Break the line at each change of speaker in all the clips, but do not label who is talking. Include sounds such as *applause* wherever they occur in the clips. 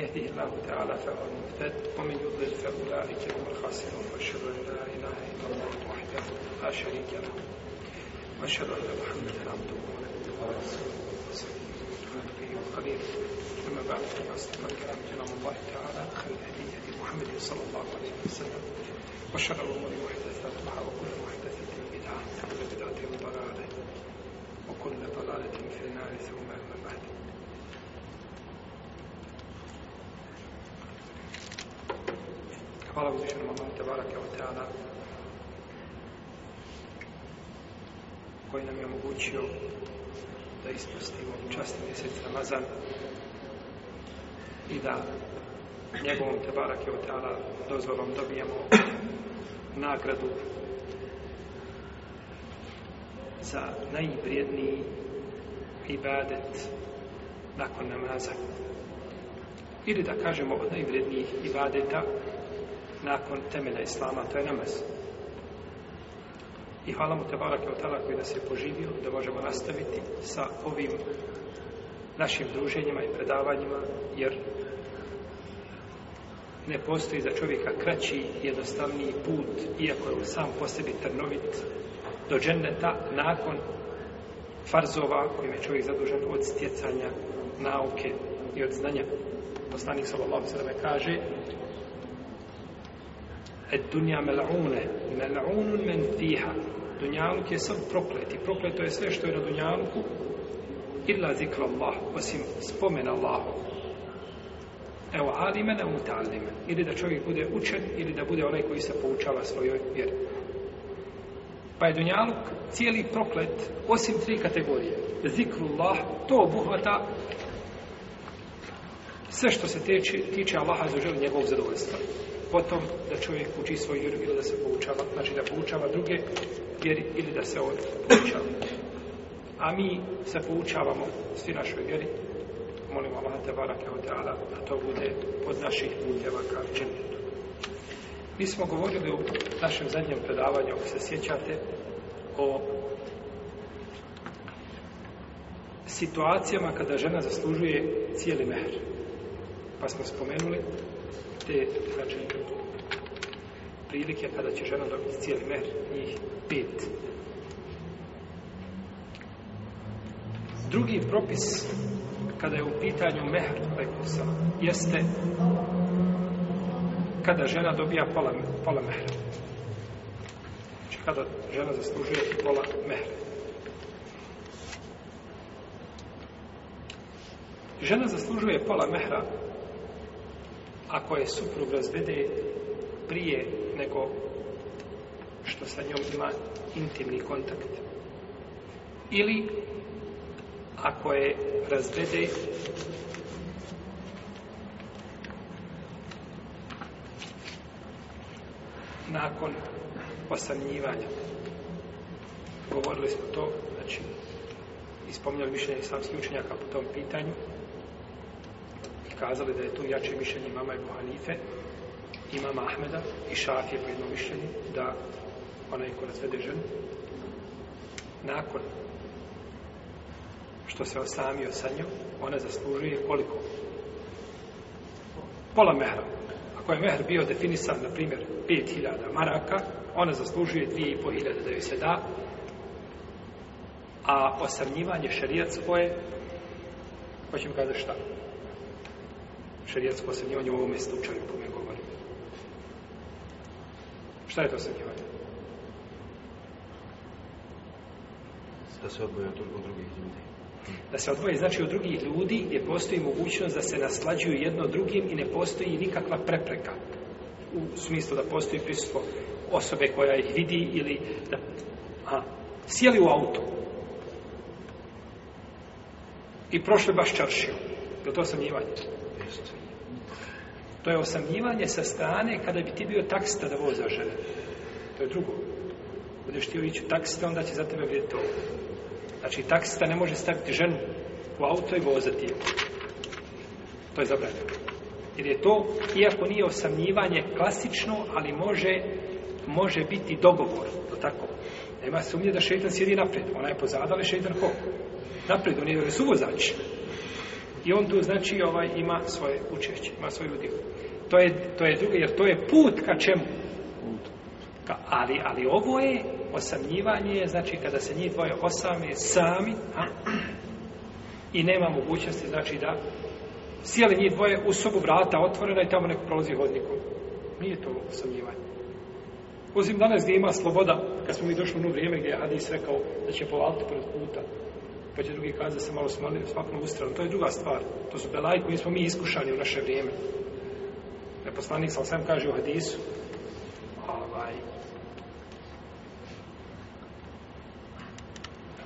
يهدي الله تعالى فهو المهتد ومن يضلل فأولئك هم الخاسرون وأشهد أن لا إله إلا الله وحده لا شريك له وأشهد أن محمدا عبده ونبيه ورسوله وصحبه وقليله أما بعد فما استمع الكلام كلام الله تعالى خير الهدي هدي محمد صلى الله عليه وسلم وشر الأمور محدثاتها وكل محدثة بدعة وكل بدعة ضلالة وكل ضلالة في النار ثم أما بعد Hvala uzvišenom Allahom Tebarake Oteana koji nam je omogućio da ispustimo časni mjesec Ramazan i da njegovom Tebarake Oteana dozvolom dobijemo nagradu za najvrijedniji ibadet nakon namaza ili da kažemo od najvrijednijih ibadeta nakon temelja Islama, to je namaz. I hvala mu te barake od tada koji nas je poživio da možemo nastaviti sa ovim našim druženjima i predavanjima, jer ne postoji za čovjeka kraći jednostavniji put, iako je on sam po sebi trnovit, do dženneta nakon farzova kojim je čovjek zadužen od stjecanja nauke i od znanja. Poslanik Salomov sveme kaže et dunja mel'une, mel'unun men fiha. Dunjaluk je sam proklet i prokleto je sve što je na dunjaluku illa zikra Allah, osim spomena Allahu. Evo, ali imena u talime. Ili da čovjek bude učen, ili da bude onaj koji se poučava svojoj vjeri. Pa je dunjaluk cijeli proklet, osim tri kategorije. Zikru Allah, to obuhvata sve što se tiče, tiče Allaha za želje njegovog zadovoljstva potom da čovjek uči svoju vjeru ili da se poučava, znači da poučava druge vjeri ili da se on poučava. A mi se poučavamo svi našoj vjeri, molim Allah te barake od da to bude od naših budjeva ka džendetu. Mi smo govorili u našem zadnjem predavanju, ako se sjećate, o situacijama kada žena zaslužuje cijeli meher. Pa smo spomenuli te, znači, prilike kada će žena dobiti cijeli mehr, njih pet. Drugi propis, kada je u pitanju mehr, rekao sam, jeste kada žena dobija pola, pola mehra. Znači, kada žena zaslužuje pola mehra. Žena zaslužuje pola mehra ako je suprug razvede prije nego što sa njom ima intimni kontakt. Ili ako je razvede nakon osamljivanja. Govorili smo to, znači, ispomljali mišljenje islamskih učenjaka po tom pitanju kazali da je tu jače mišljenje mama Ebu Hanife, i mama Ahmeda i Šaf je po jednom mišljenju da onaj ko razvede ženu nakon što se osamio sa njom, ona zaslužuje koliko? Pola mehra. Ako je mehr bio definisan, na primjer, 5000 maraka, ona zaslužuje 2500 da joj se da, a osamljivanje šarijac koje, hoćemo kada šta? Šta? šarijetsko osadnjivanje u ovome slučaju po me govori. Šta je to osadnjivanje?
Da se odvoje od drugih ljudi.
Da se odvoje, znači od drugih ljudi gdje postoji mogućnost da se naslađuju jedno drugim i ne postoji nikakva prepreka u smislu da postoji prisutstvo osobe koja ih vidi ili da a, sjeli u auto i prošli baš čaršio. Je to sam njivanje? Jeste. To je osamljivanje sa strane kada bi ti bio taksista da voza žene. To je drugo. Budeš ti ići taksista, onda će za tebe vidjeti to. Znači, taksista ne može staviti ženu u auto i vozati je. To je zabranjeno. Jer je to, iako nije osamljivanje klasično, ali može, može biti dogovor. To tako. Nema sumnje da šeitan sjedi napred. Ona je pozada, ali šeitan ko? Napred, on je suvozač. I on tu, znači, ovaj, ima svoje učešće, ima svoje udjelje. To je, to je drugo, jer to je put ka čemu? Ka, ali, ali ovo je osamljivanje, znači kada se njih dvoje osame sami, ha? i nema mogućnosti, znači da sjeli njih dvoje u sobu vrata otvorena i tamo neko prolazi hodniku. Nije to osamljivanje. Uzim danas gdje ima sloboda, kad smo mi došli u nu ono vrijeme gdje je Hadis rekao da će povaliti pored puta, pa će drugi kazi da se malo smakno u stranu. To je druga stvar. To su belaj koji smo mi iskušani u naše vrijeme. Da poslanik sa osam kaže u hadisu ovaj,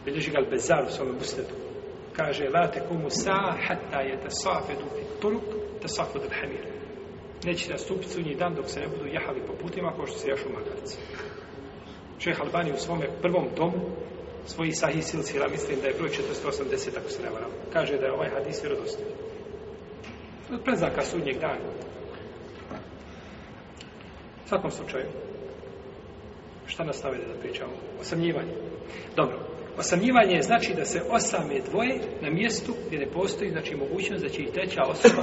bilježi ga al-Bezar u svojom busletu. Kaže, la te komu sa hatta je te safedu i turuk te safedu dhamir. Neće da stupiti sunji dan dok se ne budu jahali po putima kao što se jašu magarci. Čeh Albani u svome prvom tomu svoji sahih sil sila, mislim da je broj 480, ako se ne varam. Kaže da je ovaj hadis vjerodostan. Od prezaka sudnjeg dana svakom slučaju, šta nastavite da pričamo? Osamljivanje. Dobro, osamljivanje znači da se osame dvoje na mjestu gdje ne postoji, znači mogućnost da će ih treća osoba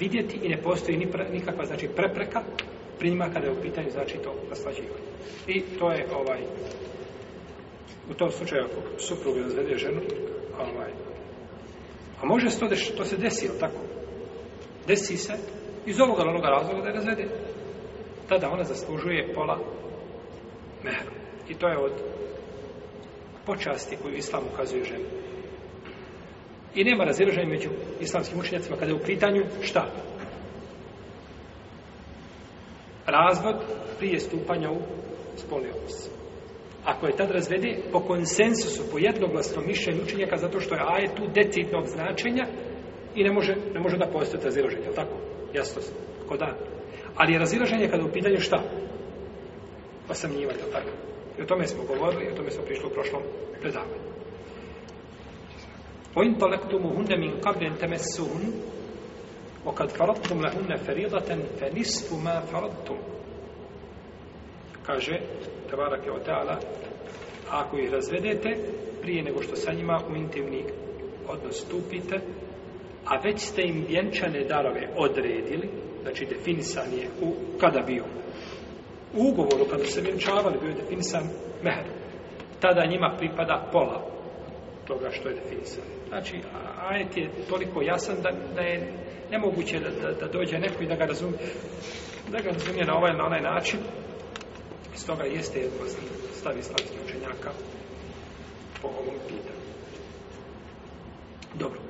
vidjeti i ne postoji nikakva, znači, prepreka pri njima kada je u pitanju, znači, to naslađivanje. I to je, ovaj, u tom slučaju, ako suprug je razvede ženu, ovaj, a može se to, deš, to se desi, ili tako? Desi se iz ovoga onoga razloga da je razvede tada ona zaslužuje pola mehra. I to je od počasti koju islam ukazuje ženi. I nema razilaženja među islamskim učenjacima kada je u pitanju šta? Razvod prije stupanja u spolni odnos. Ako je tad razvede po konsensusu, po jednoglasnom mišljenju učenjaka, zato što je A je tu decidnog značenja i ne može, ne može da postoje razilaženje, je li tako? Jasno, kod A. Ali je razilaženje kada u pitanju šta? Osamnjivanje, tako. I o tome smo govorili, i o tome smo prišli u prošlom predavanju. O in talektumu hunne min kablen temesuhun, o kad faradtum lehunne feridaten, fe nisfu ma faradtum. Kaže, Tevarak je oteala, ako ih razvedete, prije nego što sa njima u intimni odnos stupite, a već ste im vjenčane darove odredili, znači definisan je u kada bio u ugovoru kada se vjenčavali bio je definisan mehr tada njima pripada pola toga što je definisan znači ajet je toliko jasan da, da je nemoguće da, da, da dođe neko i da ga razumije da ga razumije na ovaj na onaj način iz toga jeste jedno stav islamski učenjaka po ovom pitanju dobro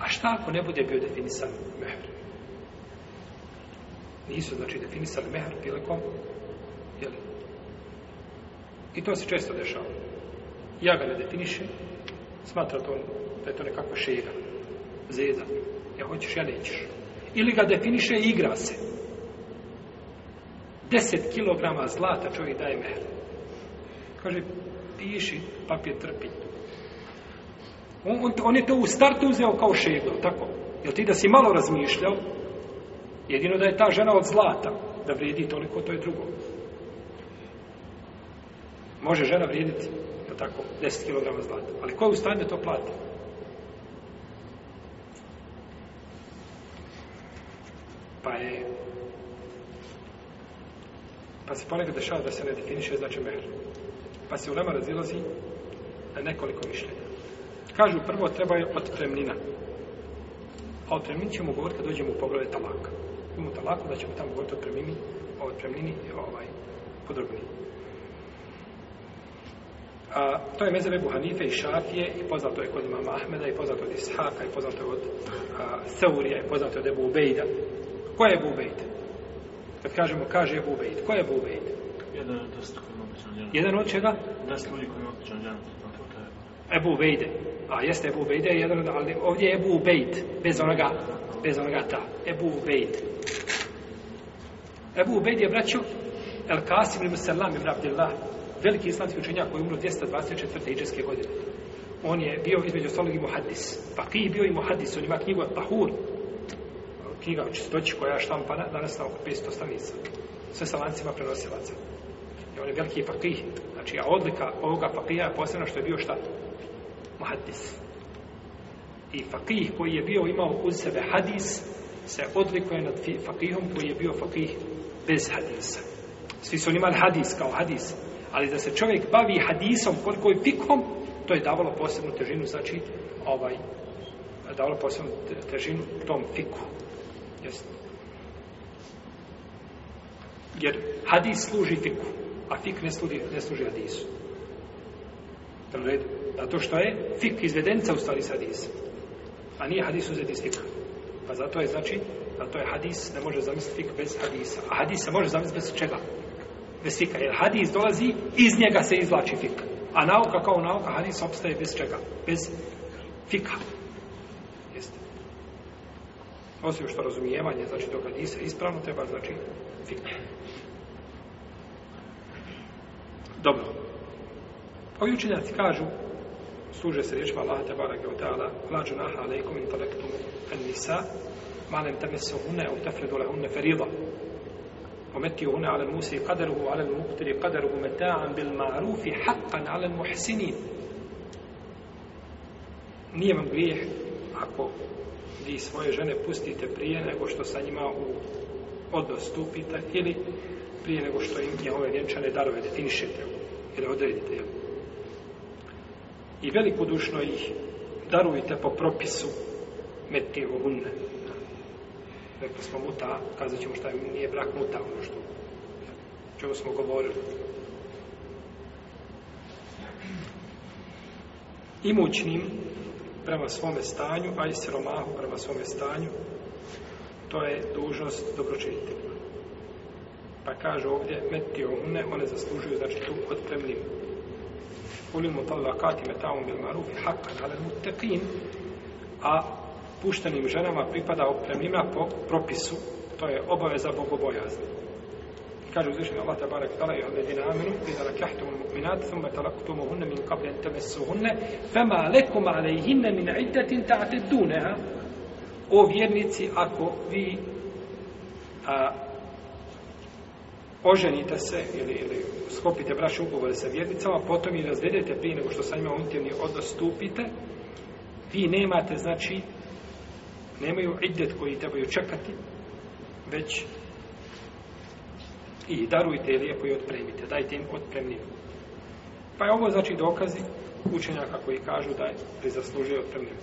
A šta ako ne bude bio definisan mehr? nisu znači definisali mehar prilikom jeli i to se često dešava ja ga ne definišem smatra to da je to nekako šira zeda ja hoćeš ja nećeš ili ga definiše igra se 10 kg zlata čovjek daje mehar kaže piši papir trpi on, on, on je to u startu uzeo kao šeglo tako Jel ti da si malo razmišljao, Jedino da je ta žena od zlata, da vrijedi toliko, to je drugo. Može žena vrijediti, da tako, 10 kg zlata. Ali ko je u stanju to plati? Pa je... Pa se ponekad dešava da se ne definiše, znači mer. Pa se u nama razilazi na nekoliko mišljenja. Kažu, prvo treba je otpremnina. A otpremnin ćemo govoriti kad dođemo u poglede talaka imamo talaku, da ćemo tamo govoriti o premini, o premini i ovaj, podrobni. A, to je mezebe Buhanife i Šafije i poznato je kod imama Ahmeda i poznato je od Ishaka i poznato je od a, Seurija i poznato je od Ebu Ubejda. Ko je Ebu Ubejda? Kad kažemo kaže Ebu Ubejda, ko je Ebu Ubejda?
Jedan od čega? Deset ljudi koji je otičan
džanat. Ebu Vejde. A jeste Ebu Vejde, jedan od, ali ovdje je Ebu Vejt, bez onoga, bez onoga ta. Ebu Vejt. Ebu Vejt je braćo El Kasim ibn Salam ibn Abdillah, veliki islamski učenjak koji je umro 224. iđeske godine. On je bio između ostalog i muhaddis. Pa ki je bio i muhaddis, on ima knjigu Tahur, knjiga o čistoći koja je štampana, danas na oko 500 stranica. Sve sa lancima prenosilaca. I on je veliki fakih, znači a odlika ovoga fakija je posebno što je bio štatu muhaddis. I faqih koji je bio imao uz sebe hadis, se odlikuje nad faqihom koji je bio faqih bez hadisa. Svi su imali hadis kao hadis, ali da se čovjek bavi hadisom koliko je fikhom, to je davalo posebnu težinu, znači, ovaj, davalo posebnu težinu tom fikhu. Jesi? Jer hadis služi fiku, a fik ne služi, ne služi hadisu. Zato što je fik izvedenca u stvari hadis. A nije hadis uzeti iz fika. Pa zato je znači, zato je hadis ne može zamisliti fik bez hadisa. A hadis se može zamisliti bez čega? Bez fika. Jer hadis dolazi, iz njega se izvlači fik. A nauka kao nauka, hadis obstaje bez čega? Bez fika. Jeste. Osim što razumijevanje, znači dok hadis je ispravno, treba znači fik. Dobro. Ovi učenjaci kažu, služe se riječima Allaha te barake od ta'ala, lađu naha alaikum in talektum en nisa, malem tebe se hune u tefredu lehune ferida. Ometi hune ale musi i kaderuhu ale muhtiri kaderuhu meta'an bil marufi haqqan ale muhsinin. Nije vam grijeh ako vi svoje žene pustite prije nego što sa njima u odnos stupite ili prije nego što im je ove vjenčane darove definišete ili odredite. Jel? i velikodušno ih darujte po propisu meti u hunne. Rekli smo muta, kazat ćemo šta je, nije brak muta, ono što čemu smo govorili. Imućnim prema svome stanju, a i siromahu prema svome stanju, to je dužnost dobročiniteljima. Pa kaže ovdje, meti u hunne, one zaslužuju, znači tu otpremljivu ولilmutallakati meta'un bil marufi haqqan ala muttaqin a puštenim ženama pripada otpremnina po propisu to je obaveza bogobojazni kaže uzvišeni Allah tabarak ta'ala i alladine aminu iza rakahtum mu'minat thumma talaktumuhunne min qabli an tamassuhunne fama lekum alejhinne min iddatin ta'tedduneha o vjernici ako vi a, oženite se ili, ili skopite braće ugovore sa vjernicama, potom i razvedete prije nego što sa njima unitivni odnos stupite, vi nemate, znači, nemaju idet koji trebaju čekati, već i darujte lijepo i otpremite, dajte im otpremniju. Pa je ovo, znači, dokazi učenjaka koji kažu da je pri zaslužio otpremniju.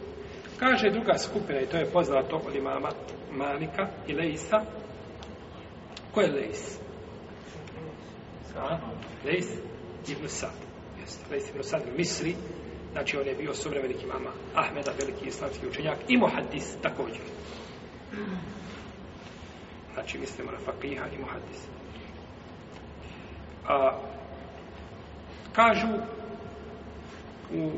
Kaže druga skupina, i to je poznato od imama Malika i Leisa, ko je Leisa? Ibn Sad. Lejs Ibn Sad misli, znači on je bio suvremenik imama Ahmeda, veliki islamski učenjak, i Mohadis također. Znači mislimo na Fakriha i Mohadis. A, kažu u, u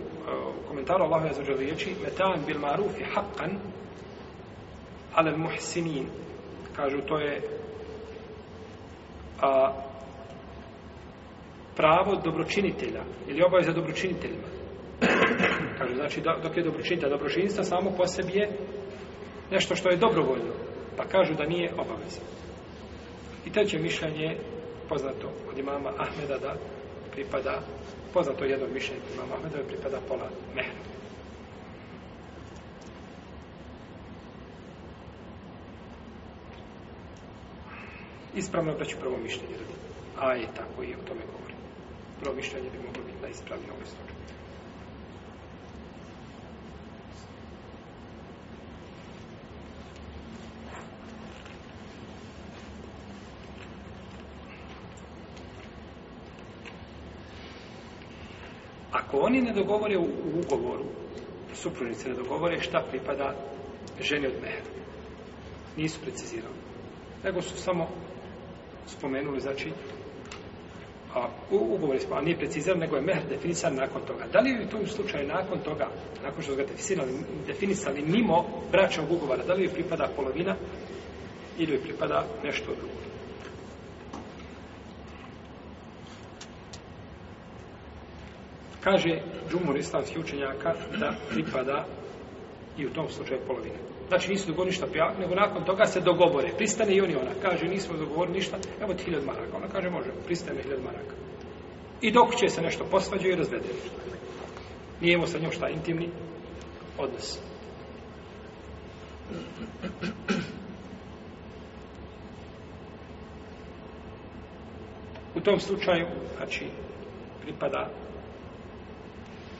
komentaru Allahu Azza wa Jalla metan bil ma'ruf haqqan ala al-muhsinin kažu to je a, pravo dobročinitelja ili obaveza dobročiniteljima. *clears throat* Kaže, znači, dok je dobročinitelj, dobročinjstva samo po sebi je nešto što je dobrovoljno, pa kažu da nije obaveza. I treće mišljenje poznato od imama Ahmeda da pripada, poznato jednog mišljenja od imama Ahmeda da pripada pola mehra. Ispravno je da ću prvo mišljenje raditi. A je tako i o tome govorio. Džafra mišljenje bi moglo biti najispravnije ovaj slučaj. Ako oni ne dogovore u ugovoru, supružnice ne dogovore šta pripada ženi od mehra. Nisu precizirali. Nego su samo spomenuli, znači, a, u ugovor ispao, nije precizirano, nego je mehr definisan nakon toga. Da li u tom slučaju nakon toga, nakon što ga definisali, definisali mimo bračnog ugovora, da li joj pripada polovina ili joj pripada nešto drugo? Kaže džumur islamski učenjaka da pripada i u tom slučaju polovina. Znači nisu dogovorili ništa, nego nakon toga se dogovore. Pristane i on i ona. Kaže, nismo dogovorili ništa, evo ti hiljad maraka. Ona kaže, možemo, pristane hiljad maraka. I dok će se nešto posvađu i razvede. Nije imao sa njom šta intimni odnos. U tom slučaju, znači, pripada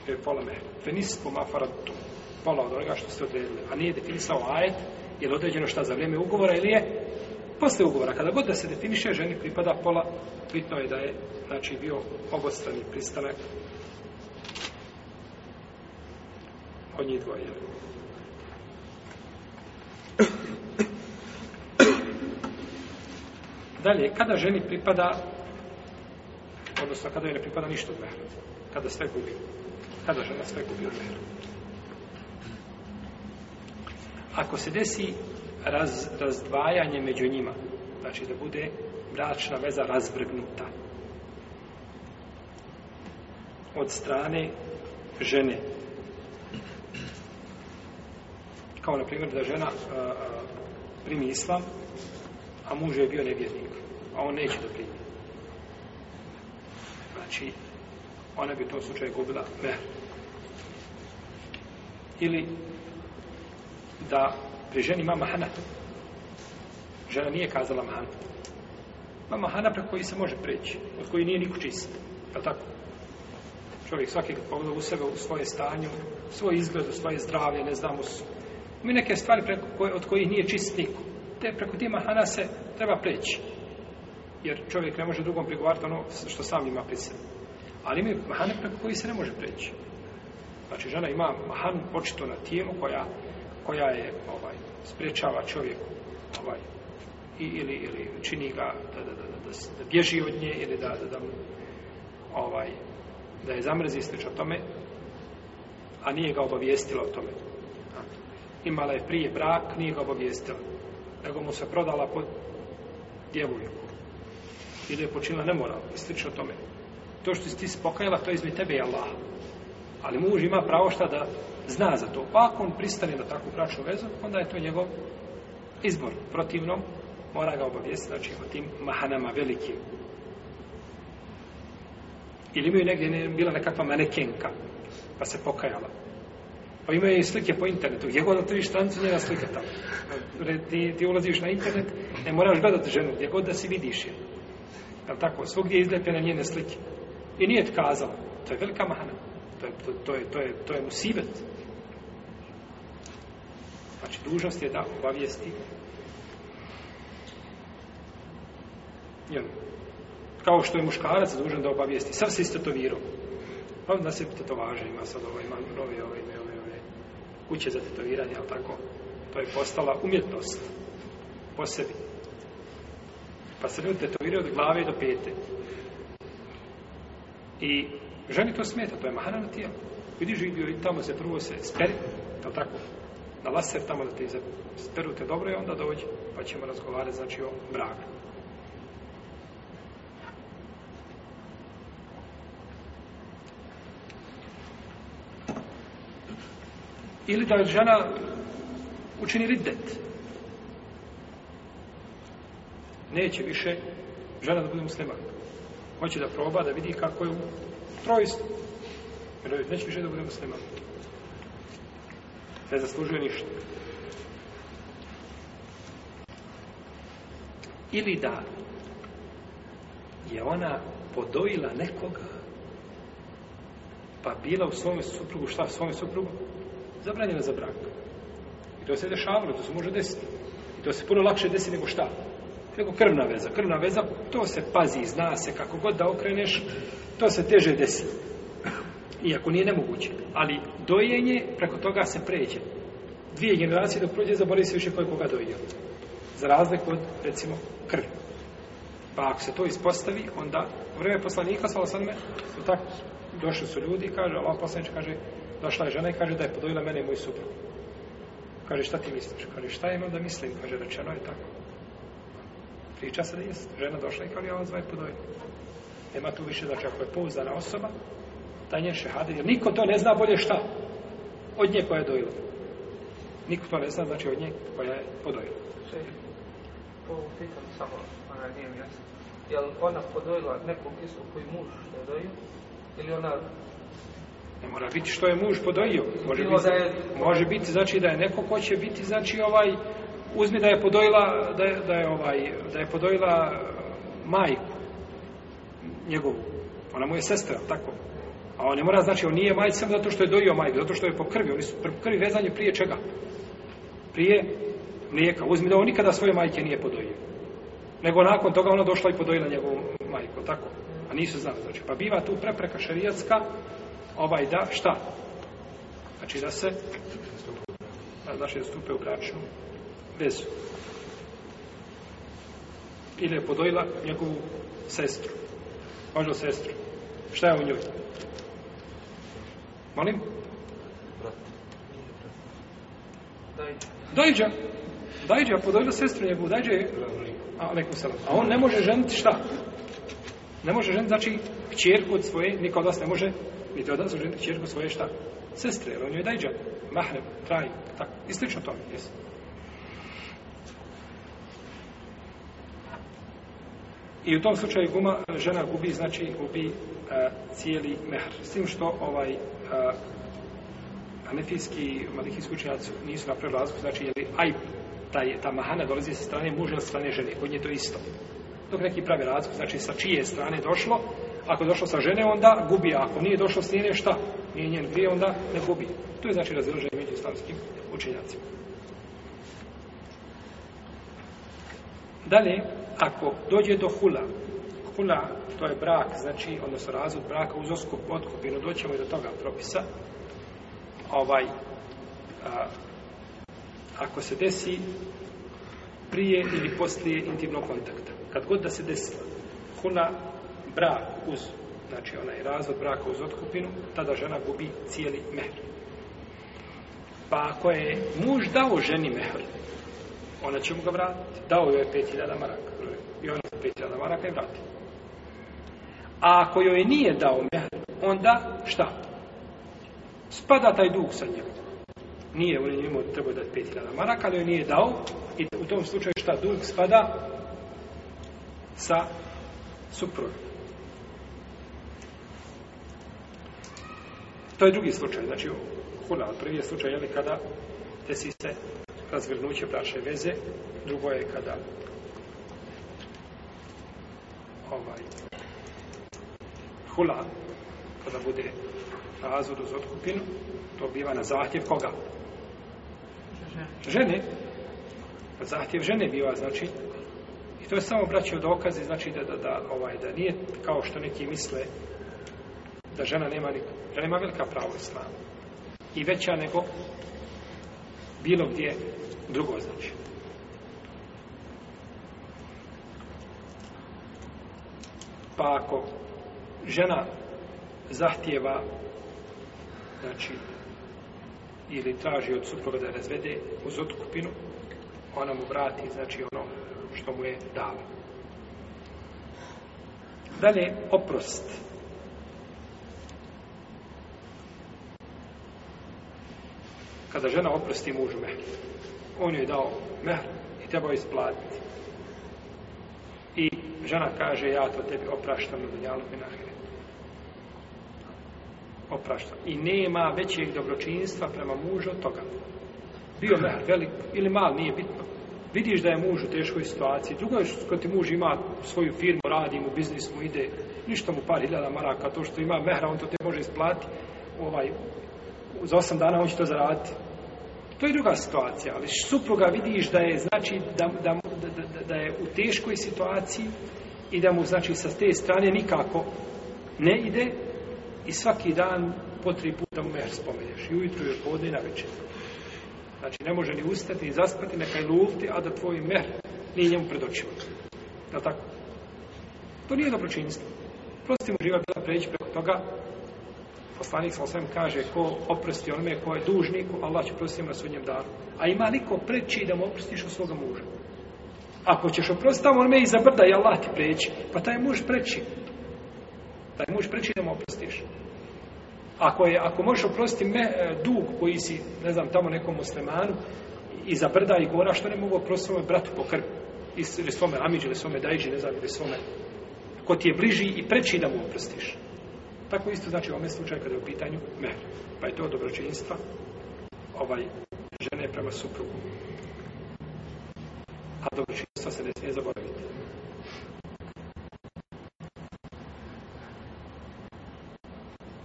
je pola mehra. Fenis pomafaratum pola od onoga što ste odredili. A nije definisao ajet, je li određeno šta za vrijeme ugovora ili je posle ugovora. Kada god da se definiše, ženi pripada pola, bitno je da je znači, bio obostrani pristanak od njih dvoje. *coughs* Dalje, kada ženi pripada, odnosno kada joj ne pripada ništa od mehra, kada sve gubi, kada žena sve gubi od mehra ako se desi raz, razdvajanje među njima, znači da bude bračna veza razvrgnuta od strane žene. Kao, na primjer, da žena a, a, primi islam, a muž je bio nevjernik, a on neće da primi. Znači, ona bi u tom slučaju gubila mehr. Ili da pri ženi mama Hana žena nije kazala mahan mama Hana preko koji se može preći od koji nije niko čist je tako? čovjek svaki kad pogleda u sebe u svoje stanju svoj izgled, u svoje zdravlje ne znamo su mi neke stvari preko koje, od kojih nije čist niko te preko tima Hana se treba preći jer čovjek ne može drugom prigovarati ono što sam ima pri sebi. Ali ima mahan preko koji se ne može preći. Znači, žena ima mahan početo na tijelu koja koja je ovaj sprečava čovjeku ovaj ili ili čini ga da da, da, da, da, da bježi od nje ili da da, da ovaj da je zamrzi isto što tome a nije ga obavijestila o tome imala je prije brak nije ga obavijestila nego mu se prodala pod djevojku ili je počinila nemoral isto tome to što si ti spokajala to je izme tebe i Allah ali muž ima pravo šta da zna za to. Pa ako on pristane na takvu bračnu vezu, onda je to njegov izbor. Protivno, mora ga obavijesti, znači, o tim mahanama velikim. Ili imaju negdje ne, bila nekakva manekenka, pa se pokajala. Pa imaju i slike po internetu. Gdje god otvoriš stranicu, njega slika tamo. Ti, ti ulaziš na internet, ne moraš gledati ženu, gdje god da si vidiš je. Je li tako? Svugdje je izlepjena njene slike. I nije kazala. To je velika mahana. To je, to, to je, to je, to je musibet. Znači, dužnost je da obavijesti. Jel? Kao što je muškarac dužan da obavijesti. Sam se isto to viro. Pa onda se to važe, ima sad ovo, ovaj, ima nove, ove, ovaj, ove, ove, ove, kuće za tetoviranje, ali tako. To je postala umjetnost po sebi. Pa se ljudi tetoviraju od glave do pete. I ženi to smeta, to je mahana na tijelu. Vidi živio i tamo se prvo se speri, je tako? na laser tamo da te izaberu te dobro i onda dođe pa ćemo razgovarati znači o braku. Ili da žena učini riddet. Neće više žena da bude muslimanka. Hoće da proba da vidi kako je u trojstvu. Neće više da bude muslimanka ne zaslužuje ništa. Ili da je ona podojila nekoga pa bila u svome suprugu, šta svome suprugu? Zabranjena za brak. I to se dešavalo, to se može desiti. I to se puno lakše desi nego šta? Nego krvna veza. Krvna veza, to se pazi, zna se, kako god da okreneš, to se teže desiti iako nije nemoguće, ali dojenje preko toga se pređe. Dvije generacije dok prođe, zaboravi se više koje koga dojio. Za razliku od, recimo, krvi. Pa ako se to ispostavi, onda u vreme poslanika, svala sveme, su tako, došli su ljudi, kaže, Allah poslanič, kaže, došla je žena i kaže da je podojila mene i moj suprug. Kaže, šta ti misliš? Kaže, šta imam da mislim? Kaže, rečeno je tako. Priča se da je žena došla i kaže, ja vas zvaj podojila. Nema tu više, znači, ako je pouzdana osoba, taj njen šehade, jer niko to ne zna bolje šta od nje koja je dojela. Niko to ne zna, znači od nje koja je podojila. Še, po pitam samo, ona
nije mi jasno, je li ona podojila nekog isu koji muž je dojio,
ili
ona... Ne
mora biti što je muž podojio, može, biti, znači da je neko ko će biti, znači ovaj, uzmi da je podojila, da je, da je ovaj, da je podojila eh, majku njegovu, ona mu je sestra, tako, A on ne mora znači, on nije majci samo zato što je dojio majke, zato što je po krvi. Oni su po krvi vezanje prije čega? Prije mlijeka. Uzmi da on nikada svoje majke nije podojio. Nego nakon toga ona došla i podojila njegovu majku, tako? A nisu znali, znači. Pa biva tu prepreka šarijatska, ovaj da, šta? Znači da se, znači da stupe u bračnu vezu. Ili je podojila njegovu sestru, možda sestru. Šta je u njoj? Molim? Dajđa. Dajđa, a podođa sestru njegovu. Dajđa je... A, neko se A on ne može ženiti šta? Ne može ženiti, znači, kćerku od svoje, niko od vas ne može, niti od vas ženiti kćerku od svoje šta? Sestre, jer on joj dajđa. Mahrem, traj, tako. I slično to, jesu. I u tom slučaju guma, žena gubi, znači, gubi uh, cijeli mehr. S tim što ovaj, anefijski malikijski učenjaci nisu napravili razliku, znači je li aj, taj, ta mahana dolazi sa strane muža ili strane žene, kod nje to isto. Dok neki pravi razliku, znači sa čije strane došlo, ako je došlo sa žene, onda gubi, a ako nije došlo s njene, šta? Nije njen grije, onda ne gubi. To je znači razdruženje među islamskim učenjacima. Dalje, ako dođe do hula, kula, to je brak, znači, odnosno razvod braka uz oskup, otkup, i no doćemo i do toga propisa, ovaj, a, ako se desi prije ili poslije intimnog kontakta. Kad god da se desi kula, brak uz, znači onaj razvod braka uz otkupinu, tada žena gubi cijeli mehr. Pa ako je muž dao ženi mehr, ona će mu ga vratiti. Dao joj je 5000 maraka. I ona 5000 maraka i vratiti. A ako joj nije dao mehr, onda šta? Spada taj dug sa njim. Nije, on je njemu trebao dati 5000 maraka, ali joj nije dao. I u tom slučaju šta dug spada sa suprojom. To je drugi slučaj, znači hula, prvi je slučaj, jel, kada desi se razvrnuće braše veze, drugo je kada ovaj, hula, kada bude na razvodu za otkupinu, to biva na zahtjev koga? Žene. Na zahtjev žene biva, znači, i to je samo braćio dokaze, znači da, da, da, ovaj, da nije kao što neki misle da žena nema, da nema velika pravo islam. I veća nego bilo gdje drugo znači. Pa ako žena zahtjeva znači ili traži od supruga da razvede uz otkupinu ona mu vrati znači ono što mu je dala dalje oprost kada žena oprosti mužu mehl on joj je dao mehl i treba joj isplatiti i žena kaže ja to tebi opraštam na dunjalu i na hrvi oprašta. I nema većeg dobročinstva prema mužu od toga. Bio mehar velik ili mal, nije bitno. Vidiš da je muž u teškoj situaciji. Drugo je što kad ti muž ima svoju firmu, radi mu, biznis mu ide, ništa mu par hiljada maraka, to što ima mehra, on to te može isplati. Ovaj, za osam dana on će to zaraditi. To je druga situacija, ali supruga vidiš da je, znači, da, da, da, da je u teškoj situaciji i da mu, znači, sa te strane nikako ne ide, I svaki dan po tri puta mu mehr spomenješ. I ujutru je podne i na večer. Znači, ne može ni ustati, ni zaspati, nekaj lufti, a da tvoj mehr nije njemu pred očima. Je tako? To nije dobročinjstvo. Prosti mu živa bila preći preko toga. Poslanik sa osvijem kaže ko oprosti onome ko je dužnik, Allah će prostiti na sudnjem danu. A ima niko preći da mu oprostiš od svoga muža. Ako ćeš oprostiti, on me i zabrda i Allah ti preći. Pa taj muž preći taj muž priči da mu oprostiš. Ako, je, ako možeš oprostiti me, e, dug koji si, ne znam, tamo nekom muslimanu, i za brda i gora, što ne mogu oprostiti svome bratu po krvi? Ili svome amiđi, ili svome dajđi, ne znam, ili svome... Ko ti je bliži i preči da mu oprostiš. Tako isto znači u ovome slučaju kada je u pitanju mer. Pa je to dobročinjstva ovaj, žene prema suprugu. A dobročinjstva se ne smije zaboraviti.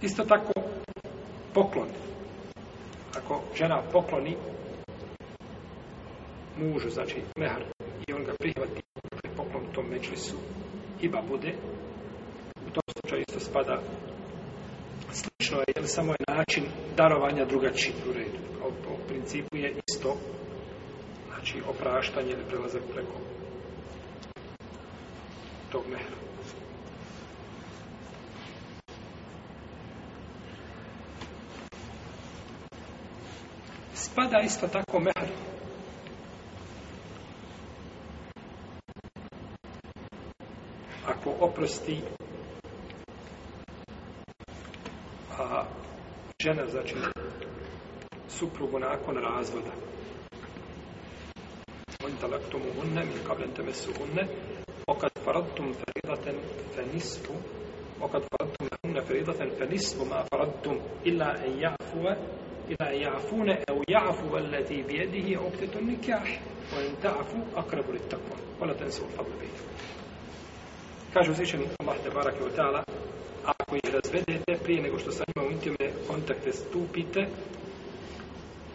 Isto tako poklon. Ako žena pokloni mužu, znači mehar, i on ga prihvati pri dakle, poklonu tom međlisu, iba bude, u tom slučaju isto spada slično je, jer samo je način darovanja drugačiji u redu. O, po principu je isto znači opraštanje ili prelazak preko tog mehra. spada isto tako mehr. Ako oprosti a žena, znači suprugu nakon razvoda. On talaktum unne, min kablen temesu unne, okad faradtum feridaten fenisfu, okad faradtum unne feridaten fenisfu ma faradtum illa en jafuve ila ja'fune au ja'fu allati bi yadihi uqdatu nikah wa in ta'fu aqrabu lit taqwa wa la tansu al fadl bayna kaže učeni Allah te barake taala ako ih razvedete prije nego što sa njima u intimne kontakte stupite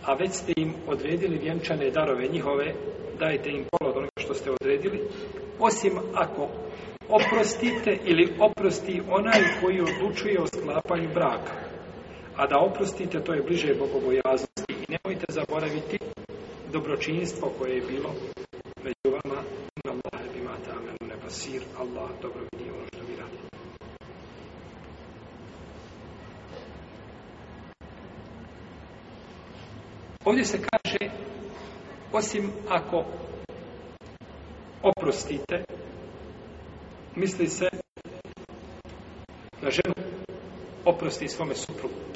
a već ste im odredili vjenčane darove njihove dajte im polo od onoga što ste odredili osim ako oprostite ili oprosti onaj koji odlučuje o sklapanju braka a da oprostite, to je bliže bogobojaznosti. I nemojte zaboraviti dobročinstvo koje je bilo među vama. Allah bi mata amenu ne basir. Allah dobro vidi ono što vi radite. Ovdje se kaže, osim ako oprostite, misli se na ženu oprosti svome suprugu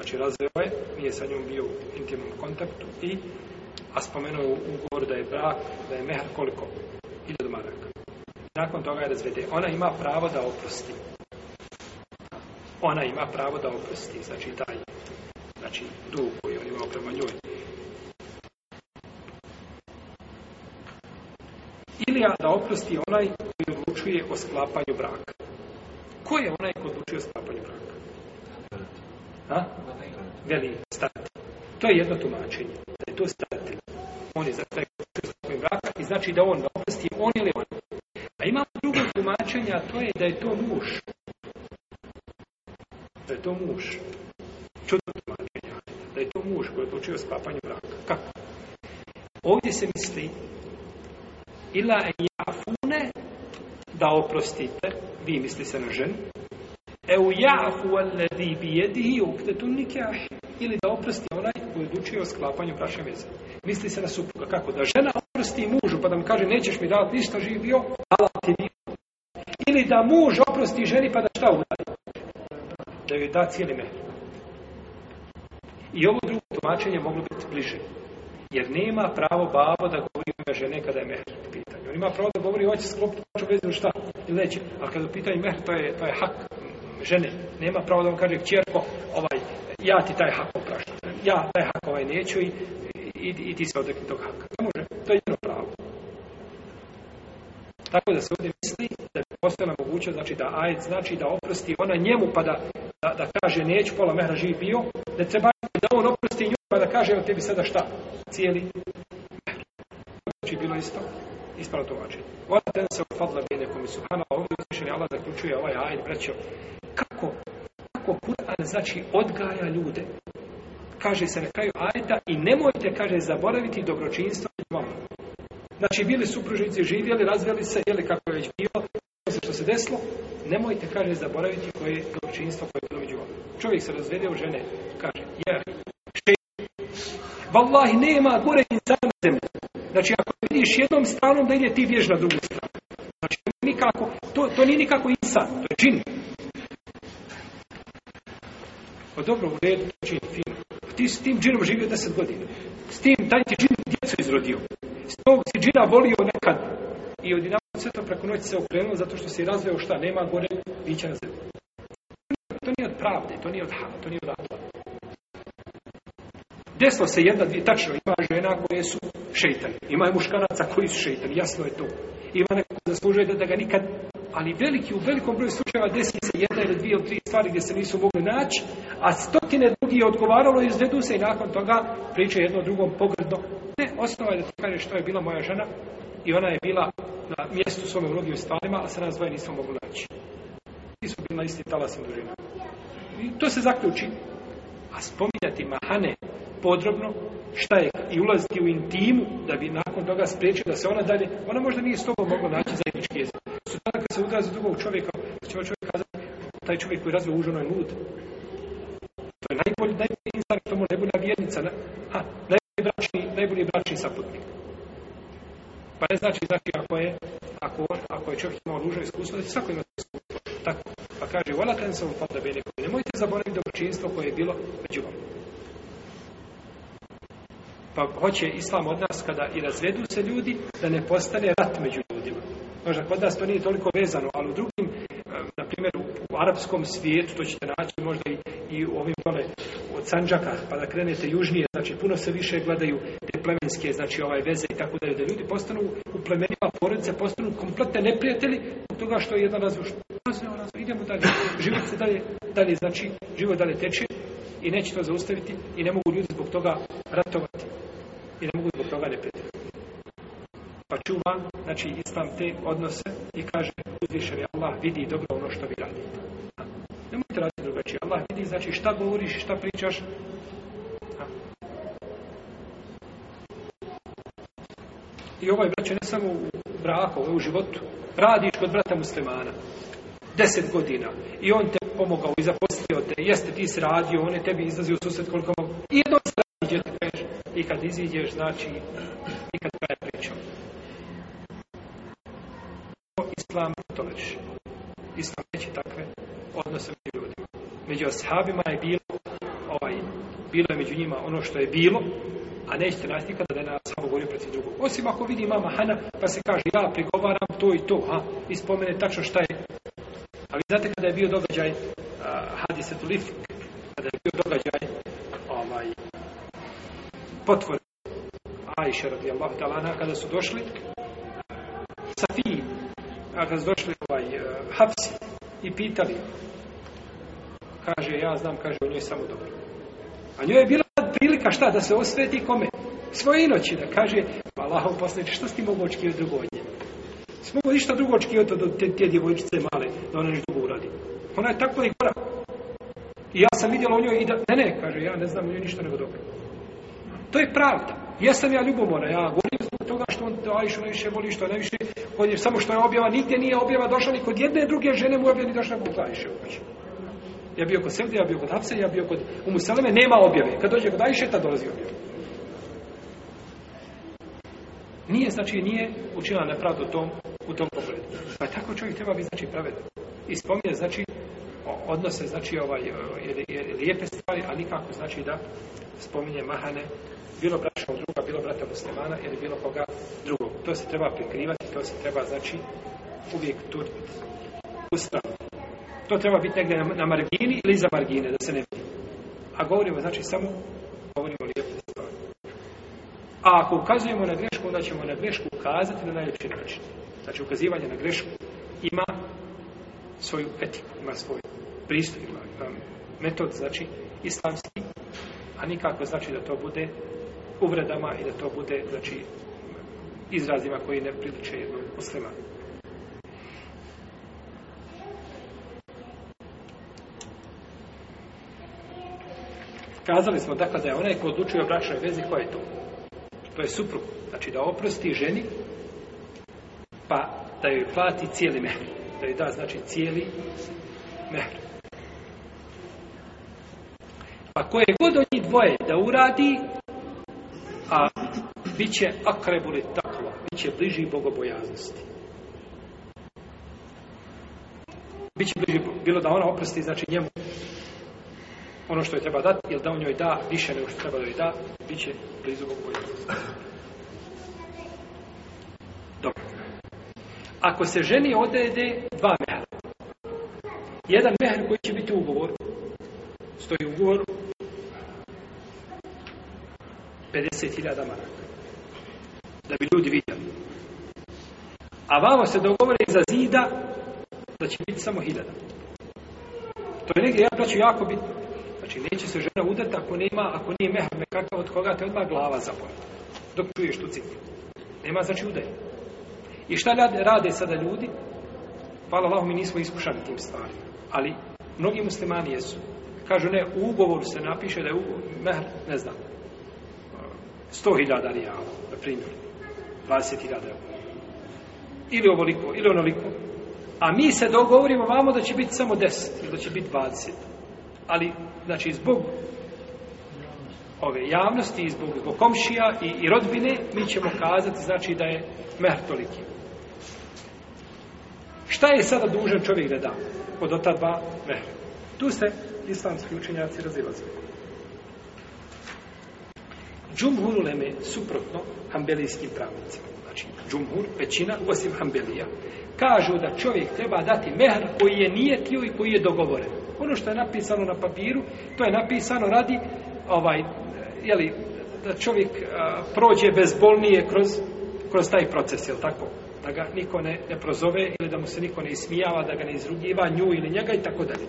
znači razveo je, nije sa njom bio u intimnom kontaktu i a spomenuo u ugovor da je brak, da je mehar koliko? Ili do maraka. Nakon toga je razvede. Ona ima pravo da oprosti. Ona ima pravo da oprosti, znači taj znači dug koji on imao prema njoj. Ili da oprosti onaj koji odlučuje o sklapanju braka. Ko je onaj koji odlučuje o sklapanju braka? A? Veli staratelj. To je jedno tumačenje. Da je to staratelj. On je za taj krstvoj brak i znači da on da oprosti on ili on. A imamo drugo tumačenje, a to je da je to muš. Da je to muš. Čudno tumačenje. Da je to muš koji je počeo s papanjem braka. Kako? Ovdje se misli ila en jafune da oprostite, vi misli se na ženu, Eu ja'fu alladhi bi yadihi uqdatu nikah ili da oprosti onaj koji odlučio o sklapanju bračne veze. Misli se na supruga kako da žena oprosti mužu pa da mu kaže nećeš mi davati ništa živio, ala ti bio. Ili da muž oprosti ženi pa da šta uradi? Da joj da cijeli mehr. I ovo drugo tumačenje moglo biti bliže. Jer nema pravo babo da govori ime žene kada je mehr u pitanju. On ima pravo da govori hoće sklopiti bračnu vezu šta ili neće. Ali kada je u pitanju mehr, to je, to je hak žene nema pravo da vam kaže čerko, ovaj, ja ti taj hak opraštam, ja taj hak ovaj neću i, i, i ti se odrekli tog haka. Ne može, to je jedno pravo. Tako da se ovdje misli da je postojena mogućnost, znači da ajed, znači da oprosti ona njemu pa da, da, da kaže neću, pola mehra živi bio, da treba da on oprosti nju pa da kaže, evo tebi sada šta, cijeli mehra. Znači bilo isto ispravno tumačenje. Vodate se u fadla bine kome su hana, a ovdje uzvišenje Allah zaključuje ovaj ajn, braćo, kako, kako Kur'an znači odgaja ljude, kaže se na kraju ajta i nemojte, kaže, zaboraviti dobročinstvo vam. Znači, bili supružnici, živjeli, razveli se, jeli kako je već bilo, se što se desilo, nemojte, kaže, zaboraviti koje je dobročinstvo koje je bilo među vam. Čovjek se razvede u žene, kaže, jer, še, Wallahi, nema gore insana na zemlji. Znači, ako vidiš jednom stranom, da ide ti vjež na drugu stranu. Znači, nikako, to, to nije nikako insan, to je džin. Pa dobro, u redu, to je džin, Ti s tim džinom živio deset godina. S tim, taj ti džin djecu izrodio. S tog si džina volio nekad. I od jednog sve to preko noći se okrenulo, zato što se razveo šta, nema gore bića na zemlji. To nije od pravde, to nije od hava, to nije od hava. Desla se jedna, dvije, tačno, ima žena koje su šeitani. Ima i muškaraca koji su šeitani, jasno je to. Ima neko zaslužuje da, da ga nikad... Ali veliki, u velikom broju slučajeva desi se jedna ili dvije ili tri stvari gdje se nisu mogli naći, a stotine drugi je odgovaralo i izvedu se i nakon toga priča jedno drugom pogledno. Ne, osnova je da ti kaže što je bila moja žena i ona je bila na mjestu svome u rodnjoj stvarima, a se nas dvoje nismo mogli naći. Nisu bili na isti talasim dužina. I to se zaključi. A spominjati mahane podrobno, šta je i ulaziti u intimu, da bi nakon toga spriječio da se ona dalje, ona možda nije s tobom mogla naći zajednički jezik. Su tada kad se udraza drugog čovjeka, će ovaj čovjek kazati, taj čovjek koji razvio uženo je lud. To je najbolji, najbolji insar, to mu najbolja vjernica, na, a najbolji bračni, najbolji bračni saputnik. Pa ne znači, znači, ako je, ako, ako je čovjek imao ružno iskustvo, da će svako imati iskustvo. Tako kaže ona ten sam fada bene ne možete zaboraviti dobročinstvo koje je bilo među vama pa hoće islam od nas kada i razvedu se ljudi da ne postane rat među ljudima Možda kod nas to nije toliko vezano, ali u drugim, eh, na primjer, u arapskom svijetu, to ćete naći možda i, i u ovim dole, ono, od Sanđaka, pa da krenete južnije, znači puno se više gledaju te plemenske, znači ovaj veze i tako da je, da ljudi postanu u plemenima porodice, postanu kompletne neprijatelji od toga što je jedan razvoj. Razvoj, razvoj, idemo dalje, život se dalje, dalje, znači život dalje teče i neće to zaustaviti i ne mogu ljudi zbog toga ratovati i ne mogu zbog toga neprijatelji. Pa čuvam, znači islam te odnose i kaže uzvišen je Allah vidi dobro ono što vi radite. Ne možete raditi drugačije. Allah vidi znači šta govoriš, šta pričaš. A. I ovo ovaj, je braće ne samo u braku, ovo je u životu. Radiš kod brata muslimana deset godina i on te pomogao i zaposlio te, jeste ti sradio, on je tebi izlazio susret koliko mogu. I jedno sradio, kad, kad iziđeš, znači, i kad toleriš. Islam neće takve odnose među ljudima. Među ashabima je bilo, ovaj, bilo je među njima ono što je bilo, a nećete naći nikada da je na ashabu govorio protiv drugog. Osim ako vidi mama Hana, pa se kaže, ja prigovaram to i to, a ispomene tačno šta je. Ali znate kada je bio događaj uh, Hadiset Lifk, kada je bio događaj ovaj, potvore Ajše radijallahu talana, kada su došli, a kad su došli ovaj, uh, hapsi i pitali, kaže, ja znam, kaže, u njoj samo dobro. A njoj je bila prilika šta, da se osveti kome? Svoje inoći, da kaže, pa Allahom posljedno, što si ti mogu očekivati drugo od nje? Si mogu ništa drugo očekivati od te, te djevojčice male, da ona ništa drugo uradi. Ona je tako i gora. I ja sam vidjela u njoj i da, ne, ne, kaže, ja ne znam u njoj ništa nego dobro. To je pravda. Jesam ja ljubomora, ja govorim toga što on to Ajšu najviše voli, što najviše volje, samo što je objava, nigdje nije objava došla ni kod jedne druge žene mu objava ni došla kod Ajše u kući. Ja bio kod Sevde, ja bio kod Hapse, ja bio kod Umuseleme, nema objave. Kad dođe kod Ajše, ta dolazi objava. Nije, znači, nije učila nepravdu tom, u tom pogledu. Pa je tako čovjek treba biti, znači, pravedan. I spominje, znači, odnose, znači, ovaj, je, je, je, lijepe stvari, a nikako, znači, da spominje mahane, bilo br pa bilo brata muslimana ili bilo koga drugog. To se treba prikrivati, to se treba, znači, uvijek turiti u stranu. To treba biti negdje na, na margini ili za margine, da se ne vidi. A govorimo, znači, samo govorimo lijepo stvari. A ako ukazujemo na grešku, onda ćemo na grešku ukazati na najljepši način. Znači, ukazivanje na grešku ima svoju etiku, ima svoj pristup, ima metod, znači, islamski, a nikako znači da to bude uvredama i da to bude znači, izrazima koji ne priliče jednom muslimanu. Kazali smo dakle da je onaj ko odlučuje o bračnoj vezi, ko je to? To je suprug. Znači da oprosti ženi, pa da joj plati cijeli mehr. Da joj da znači cijeli mehr. Pa koje god od njih dvoje da uradi, a bit će akrebuli takva, bit će bliži bogobojaznosti. Biće bliži, bilo da ona oprsti, znači njemu ono što je treba dati, ili da on njoj da više nego što treba da joj da, bit će blizu bogobojaznosti. Dobro. Ako se ženi odrede dva mehra, jedan mehr koji će biti ugovor, stoji u ugovoru, 50.000 maraka. Da bi ljudi vidjeli. A vamo se dogovore za zida da će biti samo 1.000. To je negdje, ja plaću jako biti. Znači, neće se žena udati ako nema, ako nije mehar nekakav od koga te odmah glava zapoja. Dok čuješ tu cifru. Nema znači udaje. I šta rade sada ljudi? Hvala Allah, mi nismo iskušani tim stvarima. Ali, mnogi muslimani jesu. Kažu, ne, u ugovoru se napiše da je ugovor, mehar, ne znam, 100.000 rijala, na primjer, 20.000 eura. Ili ovoliko, ili onoliko. A mi se dogovorimo vamo da će biti samo 10, ili da će biti 20. Ali, znači, zbog ove javnosti, zbog, zbog komšija i, i rodbine, mi ćemo kazati, znači, da je mer toliki. Šta je sada dužan čovjek da da od ota dva mehra? Tu se islamski učenjaci razilazili. Džumhur uleme suprotno hambelijskim pravnicima. Znači, džumhur, većina, osim hambelija. Kažu da čovjek treba dati mehar koji je nijetio i koji je dogovoren. Ono što je napisano na papiru, to je napisano radi, ovaj, jeli, da čovjek a, prođe bezbolnije kroz, kroz taj proces, je tako? Da ga niko ne, ne prozove ili da mu se niko ne ismijava, da ga ne izrugiva nju ili njega i tako dalje.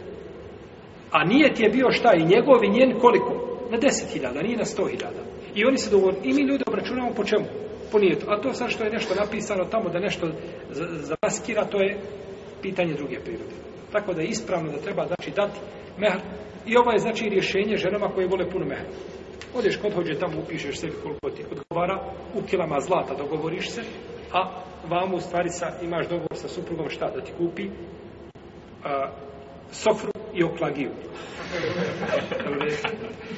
A nijet je bio šta i njegov i njen koliko? Na deset hiljada, nije na sto hiljada. I oni se dogovorili. I mi ljudi obračunamo po čemu? Po nijetu. A to sad što je nešto napisano tamo da nešto zaskira, to je pitanje druge prirode. Tako da je ispravno da treba znači, dati mehr. I ovo je znači rješenje ženama koje vole puno mehr. Odeš kod hođe tamo, upišeš sebi koliko ti odgovara, u kilama zlata dogovoriš se, a vam u stvari sa, imaš dogovor sa suprugom šta da ti kupi a, sofru i oklagiju. *laughs*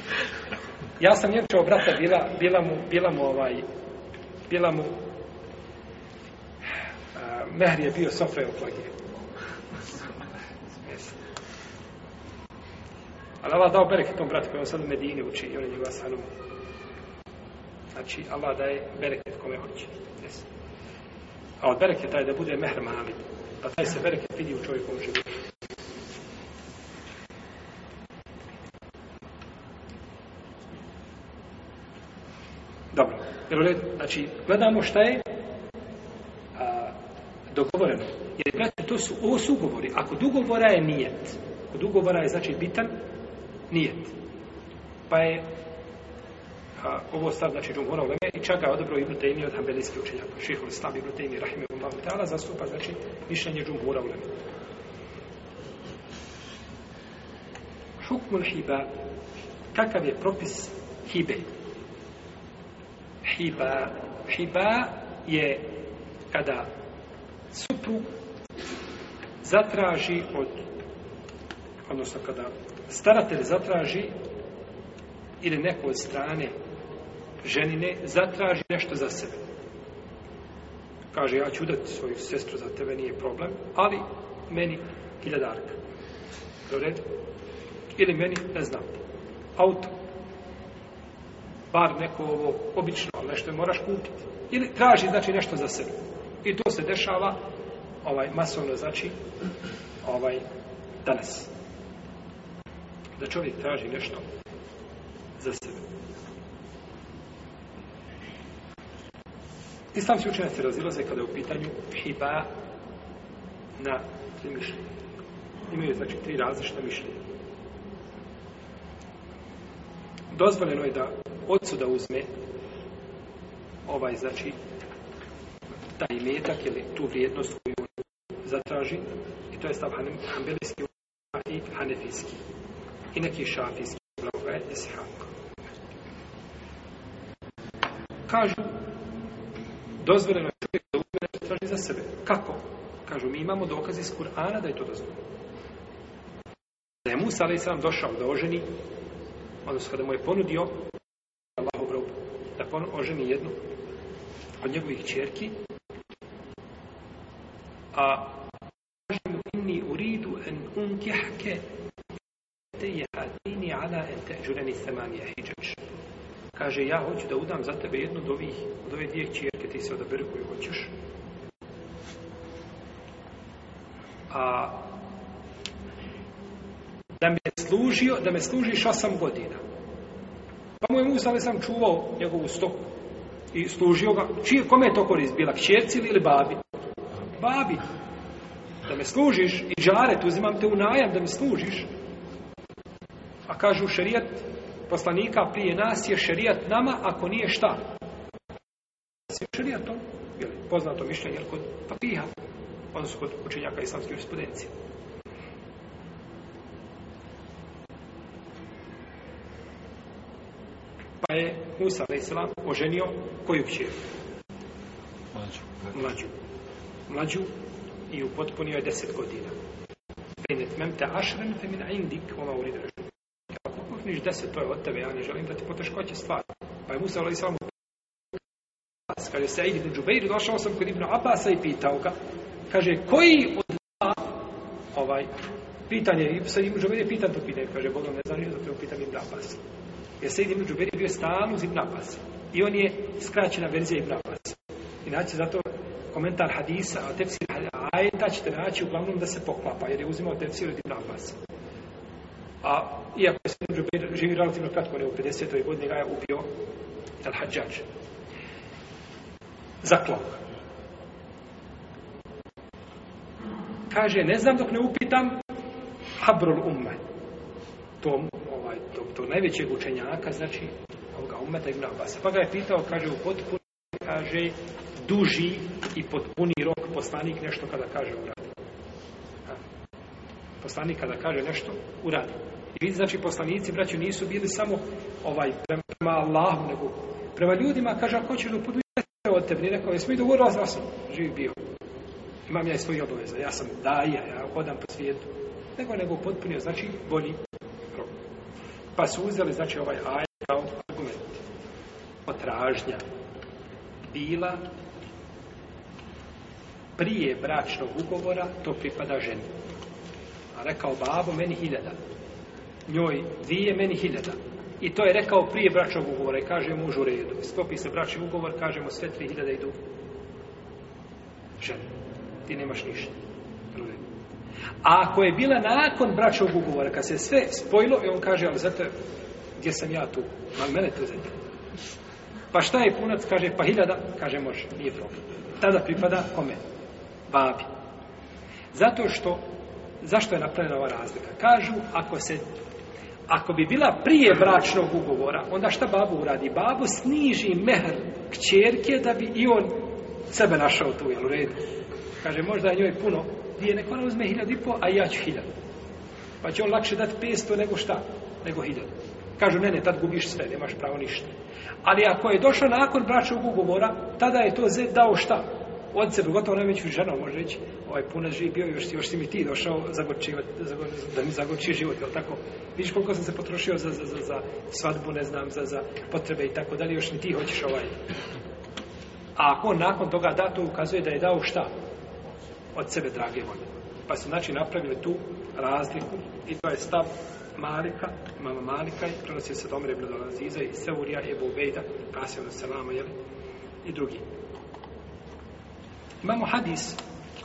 *laughs* Ja sam njenčeo brata, bila, bila mu, bila mu ovaj, bila mu, a, eh, mehri je bio sofre u plagiju. Ali Allah dao bereke tom bratu koji on sad u Medini uči i on je njegova sanom. Znači, Allah daje bereke kome hoće. Yes. A od bereke taj da bude mehr mali. Pa taj se bereke vidi u čovjekom životu. Dobro. Jer ovdje, znači, gledamo šta je a, dogovoreno. Jer, brate, to su, ovo su ugovori. Ako dugovora je nijet, ako dugovora je, znači, bitan, nijet. Pa je a, ovo stav, znači, džungora u i čak ga je odobro Ibn Taymi od hambelijskih učenjaka. Šihol stav Ibn Taymi, rahimahullahu ta'ala, zastupa, znači, mišljenje džungora u lemi. Hukmul hiba, kakav je propis hibe? Hibe hiba. Hiba je kada supru zatraži od odnosno kada staratelj zatraži ili neko od strane ženine zatraži nešto za sebe. Kaže, ja ću udati svoju sestru za tebe, nije problem, ali meni hiljadarka. Dobre? Ili meni, ne znam, auto bar neko ovo obično, nešto je moraš kupiti. Ili traži, znači, nešto za sebe. I to se dešava, ovaj, masovno znači, ovaj, danas. Da čovjek traži nešto za sebe. Islamski učenjaci razilaze kada je u pitanju hiba na primišljenju. Imaju, znači, tri različita mišljenja. dozvoljeno je da ocu da uzme ovaj, znači, taj metak ili tu vrijednost koju on zatraži i to je stav han hanbelijski i hanefijski i neki šafijski blago je ishak. Kažu, dozvoljeno je čovjek da uzme da traži za sebe. Kako? Kažu, mi imamo dokaz iz Kur'ana da je to dozvoljeno. Da je Musa, ali sam došao da oženi odnosno kada mu je ponudio Allahov rob da pon pa oženi jednu od njegovih čerki a kaže mu inni uridu en unkihke te je hadini ala en te žureni semanija hijđač kaže ja hoću da udam za tebe jednu od, ovih, od ove dvije čerke ti se odaberu koju hoćeš a služio, da me služiš osam godina. Pa mu je Musa ali sam čuvao njegovu stoku i služio ga. Čije, kome je to korist bila? Kćerci ili babi? Babi. Da me služiš i džaret, uzimam te u najam da me služiš. A kažu šerijat poslanika prije nas je šerijat nama ako nije šta. Sve šerijatom, je poznato mišljenje kod papiha, odnosno kod učenjaka islamske jurisprudencije. pa je Musa a.s. oženio koju kćer? Mlađu. Mlađu i upotpunio je deset godina. Fenet mem te ašren fe min indik, ova u lidu režu. Kako pokniš deset, to je od tebe, ja ne želim da ti poteškoće stvari. Pa je Musa a.s. Kad je Sejid ibn Džubeir, došao sam kod ibn Abasa i pitao ga, kaže, koji od dva, ovaj, pitanje, Sejid ibn Džubeir je pitan to pitanje, kaže, Bogom ne znam, zato je upitan ibn Abasa. Jer Sejid ibn Džuber je bio stalno uz Ibn Abbas. I on je skraćena verzija Ibn Abbas. Inače, zato komentar hadisa, o tefsir ajeta ćete naći uglavnom da se poklapa, jer je uzimao tefsir od Ibn Abbas. A, iako je Sejid ibn Džuber živi relativno kratko, ne u 50. godine ga je ubio Al-Hadžađ. Zaklok. Kaže, ne znam dok ne upitam Habrul Umme. Tom tog najvećeg učenjaka, znači ovoga umeta Ibn Abasa. Pa ga je pitao, kaže, u potpuni, kaže, duži i potpuni rok poslanik nešto kada kaže uradi. Poslanik kada kaže nešto uradi. I vidi, znači, poslanici, braću, nisu bili samo ovaj, prema Allahu, nego prema ljudima, kaže, ako ćeš da podujete od tebe, nije jesmo i dogovorili, ja sam živ bio. Imam ja i svoje obaveze, ja sam daja, ja hodam po svijetu. Nego, nego potpunio, znači, bolji Pa su uzeli, znači, ovaj aj kao argument. Potražnja bila prije bračnog ugovora to pripada ženi. A rekao babo, meni hiljada. Njoj dvije, meni hiljada. I to je rekao prije bračnog ugovora i kaže mužu redu. Stopi se bračni ugovor, kažemo sve tri hiljada idu ženi. Ti nemaš ništa. A ako je bila nakon braćog ugovora, kad se sve spojilo, i on kaže, ali zato, gdje sam ja tu? Ma mene to zato. Pa šta je punac? Kaže, pa hiljada? Kaže, može, nije problem. Tada pripada kome? Babi. Zato što, zašto je napravljena ova razlika? Kažu, ako se, ako bi bila prije bračnog ugovora, onda šta babu uradi? Babu sniži mehr kćerke da bi i on sebe našao tu, jel u redu? Kaže, možda je njoj puno, dvije, nek ona uzme hiljad i po, a ja ću hiljad. Pa će on lakše dati 500 nego šta? Nego hiljad. Kažu, ne, ne, tad gubiš sve, nemaš pravo ništa. Ali ako je došao nakon bračnog ugovora, tada je to zed dao šta? Od sebe, gotovo ne veću ženom, može reći, ovaj puna živ bio, još, još si mi ti došao zagor, da mi zagorči život, je tako? Vidiš koliko sam se potrošio za, za, za, za svadbu, ne znam, za, za potrebe i tako dalje, još mi ti hoćeš ovaj. A ako on nakon toga da, to ukazuje da je dao šta? od sebe drage volje. Pa su znači napravili tu razliku i to je stav Malika, mama Malika i prenosi se Domer ibn Dolaziza i Seurija i Ebu Vejda, Kasi ibn ono Salama jeli, i drugi. Imamo hadis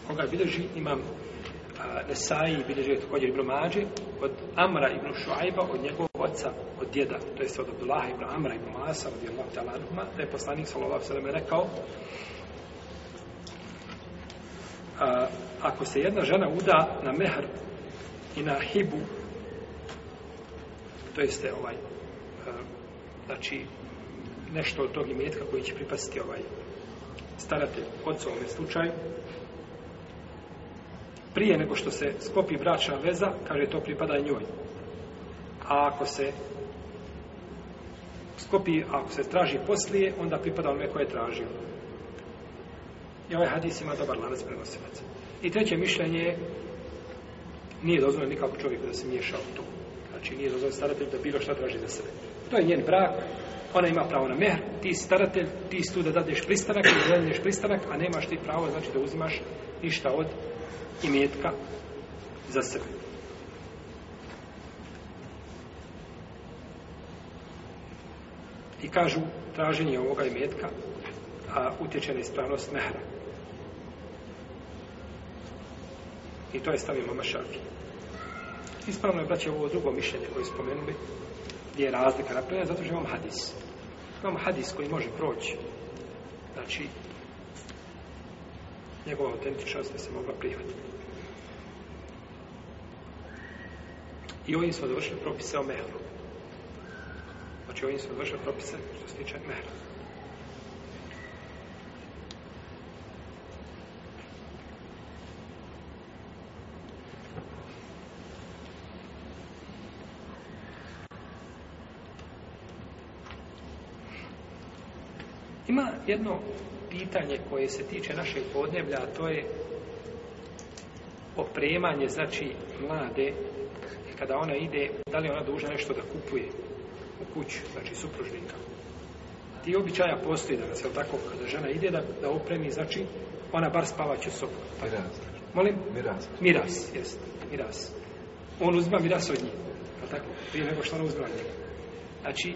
koga bilježi imam a, Nesai, bilježi je također ibn Mađe od Amra ibn Šuajba od njegovog oca, od djeda to jest od Abdullaha ibn Amra ibn Masa od Allah da je poslanik sallallahu sallam rekao a, ako se jedna žena uda na mehr i na hibu, to jeste ovaj, a, znači, nešto od tog imetka koji će pripasiti ovaj staratelj od svome slučaju, prije nego što se skopi bračna veza, kaže, to pripada njoj. A ako se skopi, ako se traži poslije, onda pripada onome koje je tražio. I ovaj hadis ima dobar lanac prenosilaca. I treće mišljenje je, nije dozvoljeno nikako čovjeku da se miješa u to. Znači, nije dozvoljeno staratelj da bilo šta traži za sebe. To je njen brak, ona ima pravo na mehr, ti staratelj, ti si tu da dadeš pristanak, da dadeš pristanak, a nemaš ti pravo, znači da uzimaš ništa od imetka za sebe. I kažu, traženje ovoga imetka a, utječe na ispravnost mehra. I to je stavio mama Šafije. Ispravno je, braće, ovo drugo mišljenje koje spomenuli, gdje je razlika napravljena, zato što imam hadis. Imam hadis koji može proći. Znači, njegova autentičnost se mogla prihvatiti. I ovim smo došli propise o mehru. Znači, ovim smo došli propise što se tiče mehru. jedno pitanje koje se tiče našeg podneblja, a to je opremanje, znači, mlade, kada ona ide, da li ona duža nešto da kupuje u kući, znači supružnika. Ti običaja postoji danas, je li tako, kada žena ide da, da opremi, znači, ona bar spava će sobu.
Miraz.
Molim?
Miraz.
Miraz, jest. Miraz. On uzima miraz od njih. Je tako? Prije nego što ona uzima od njih. Znači,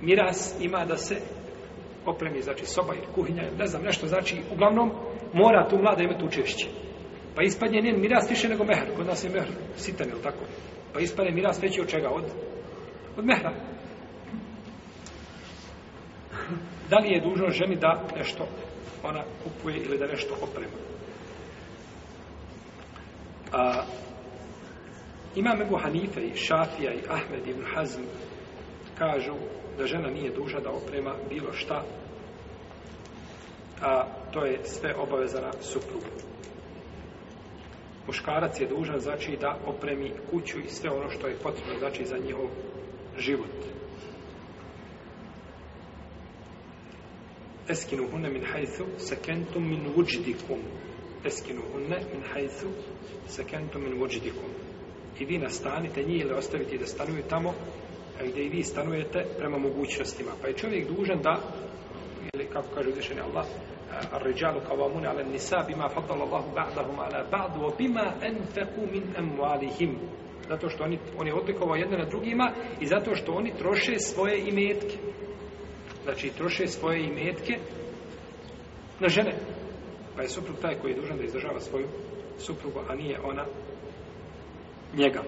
miraz ima da se opremi, znači soba ili kuhinja, ne znam nešto, znači uglavnom mora tu mlada imati učešće. Pa ispadnje njen miras više nego mehr, kod nas je mehr sitan, ili tako? Pa ispadne miras veći od čega? Od, od mehra. Da li je dužno ženi da nešto ona kupuje ili da nešto oprema? A, imam Ebu Hanife i Šafija i Ahmed i Ibn Hazm kažu da žena nije duža da oprema bilo šta, a to je sve obavezana suprugu. Muškarac je dužan, znači, da opremi kuću i sve ono što je potrebno, znači, za njihov život. Eskinu hunne min hajthu sekentum min vujdikum. Eskinu hunne min hajthu sekentum min vujdikum. I vi nastanite njih ili ostavite da stanuju tamo a gdje i vi stanujete prema mogućnostima. Pa je čovjek dužan da, ili kako kaže uzvišeni Allah, الرجال قوامون على النساء بما فضل الله بعضهم على بعض وبما انفقوا من اموالهم zato što oni oni odlikovao jedne na drugima i zato što oni troše svoje imetke znači troše svoje imetke na žene pa je suprug taj koji je dužan da izdržava svoju suprugu a nije ona njega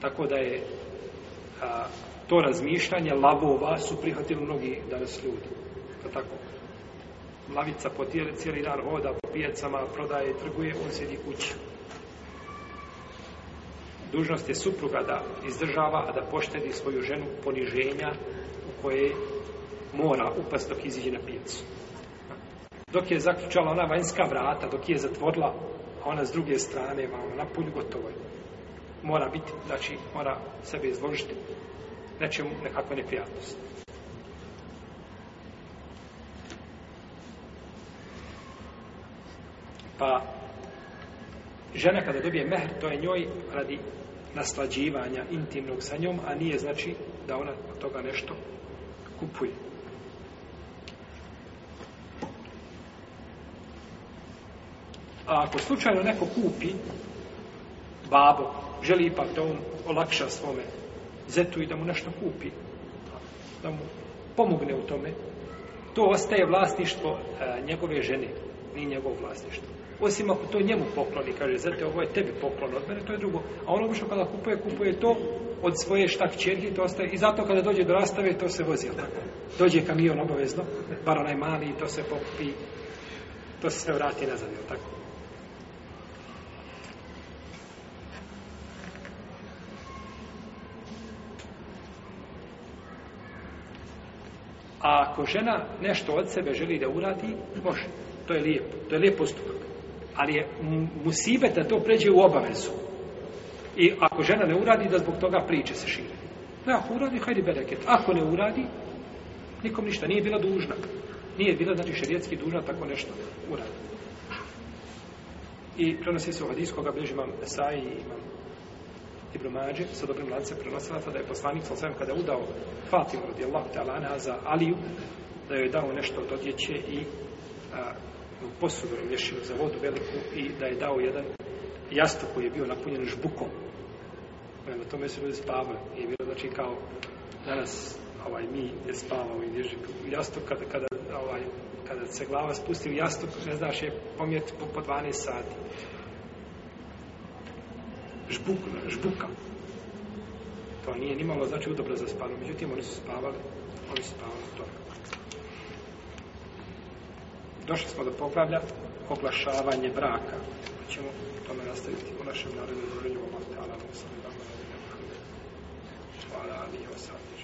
Tako da je a, to razmišljanje labova su prihvatili mnogi danas ljudi. Pa tako. Lavica po tijeli cijeli dan voda po pijacama, prodaje, trguje, on sedi kuća. Dužnost je supruga da izdržava, a da poštedi svoju ženu poniženja u koje mora upast dok iziđe na pijacu. Dok je zaključala ona vanjska vrata, dok je zatvorila ona s druge strane, vam napolju gotovo je mora biti, znači, mora sebe izložiti nečemu, nekakve neprijatnosti. Pa, žena kada dobije mehr, to je njoj radi naslađivanja intimnog sa njom, a nije znači da ona toga nešto kupuje. A ako slučajno neko kupi babo želi ipak da on olakša svome zetu i da mu nešto kupi, da mu pomogne u tome, to ostaje vlasništvo e, njegove žene, ni njegov vlasništvo. Osim ako to njemu pokloni, kaže, zete, ovo je tebi poklon od mene, to je drugo. A ono što kada kupuje, kupuje to od svoje štak čerke, to ostaje. I zato kada dođe do rastave, to se vozi. Dođe kamion obavezno, bar onaj mali, to se pokupi, to se sve vrati nazad, tako. ako žena nešto od sebe želi da uradi, može. To je lijepo. To je lijep postupak. Ali je musibet da to pređe u obavezu. I ako žena ne uradi, da zbog toga priče se šire. Ne, ako uradi, hajde bereket. Ako ne uradi, nikom ništa. Nije bila dužna. Nije bila, znači, šerijetski dužna tako nešto uradi. I prenosi se u hadijskog, bliži imam Saj i imam Ibn Mađe sa dobrim lance prenosilaca da je poslanik sa osvijem kada udao Fatimu radi Allah ta'ala za Aliju da je dao nešto od odjeće i u posudu rješio za vodu veliku i da je dao jedan jastu koji je bio napunjen žbukom. Na tome su ljudi spavali. I je bilo znači kao danas ovaj, mi ne spavamo i nježi jastu kada, kada, ovaj, kada se glava spusti u jastu, ne znaš, je pomjet po, po 12 sati špuk, špuka. To nije nimalo znači udobre za spavno. Međutim, oni su spavali, oni su spavali to. Došli smo do poglavlja oglašavanje braka. Pa ćemo tome nastaviti u našem narednom druženju. Hvala, Ali, Osadnić.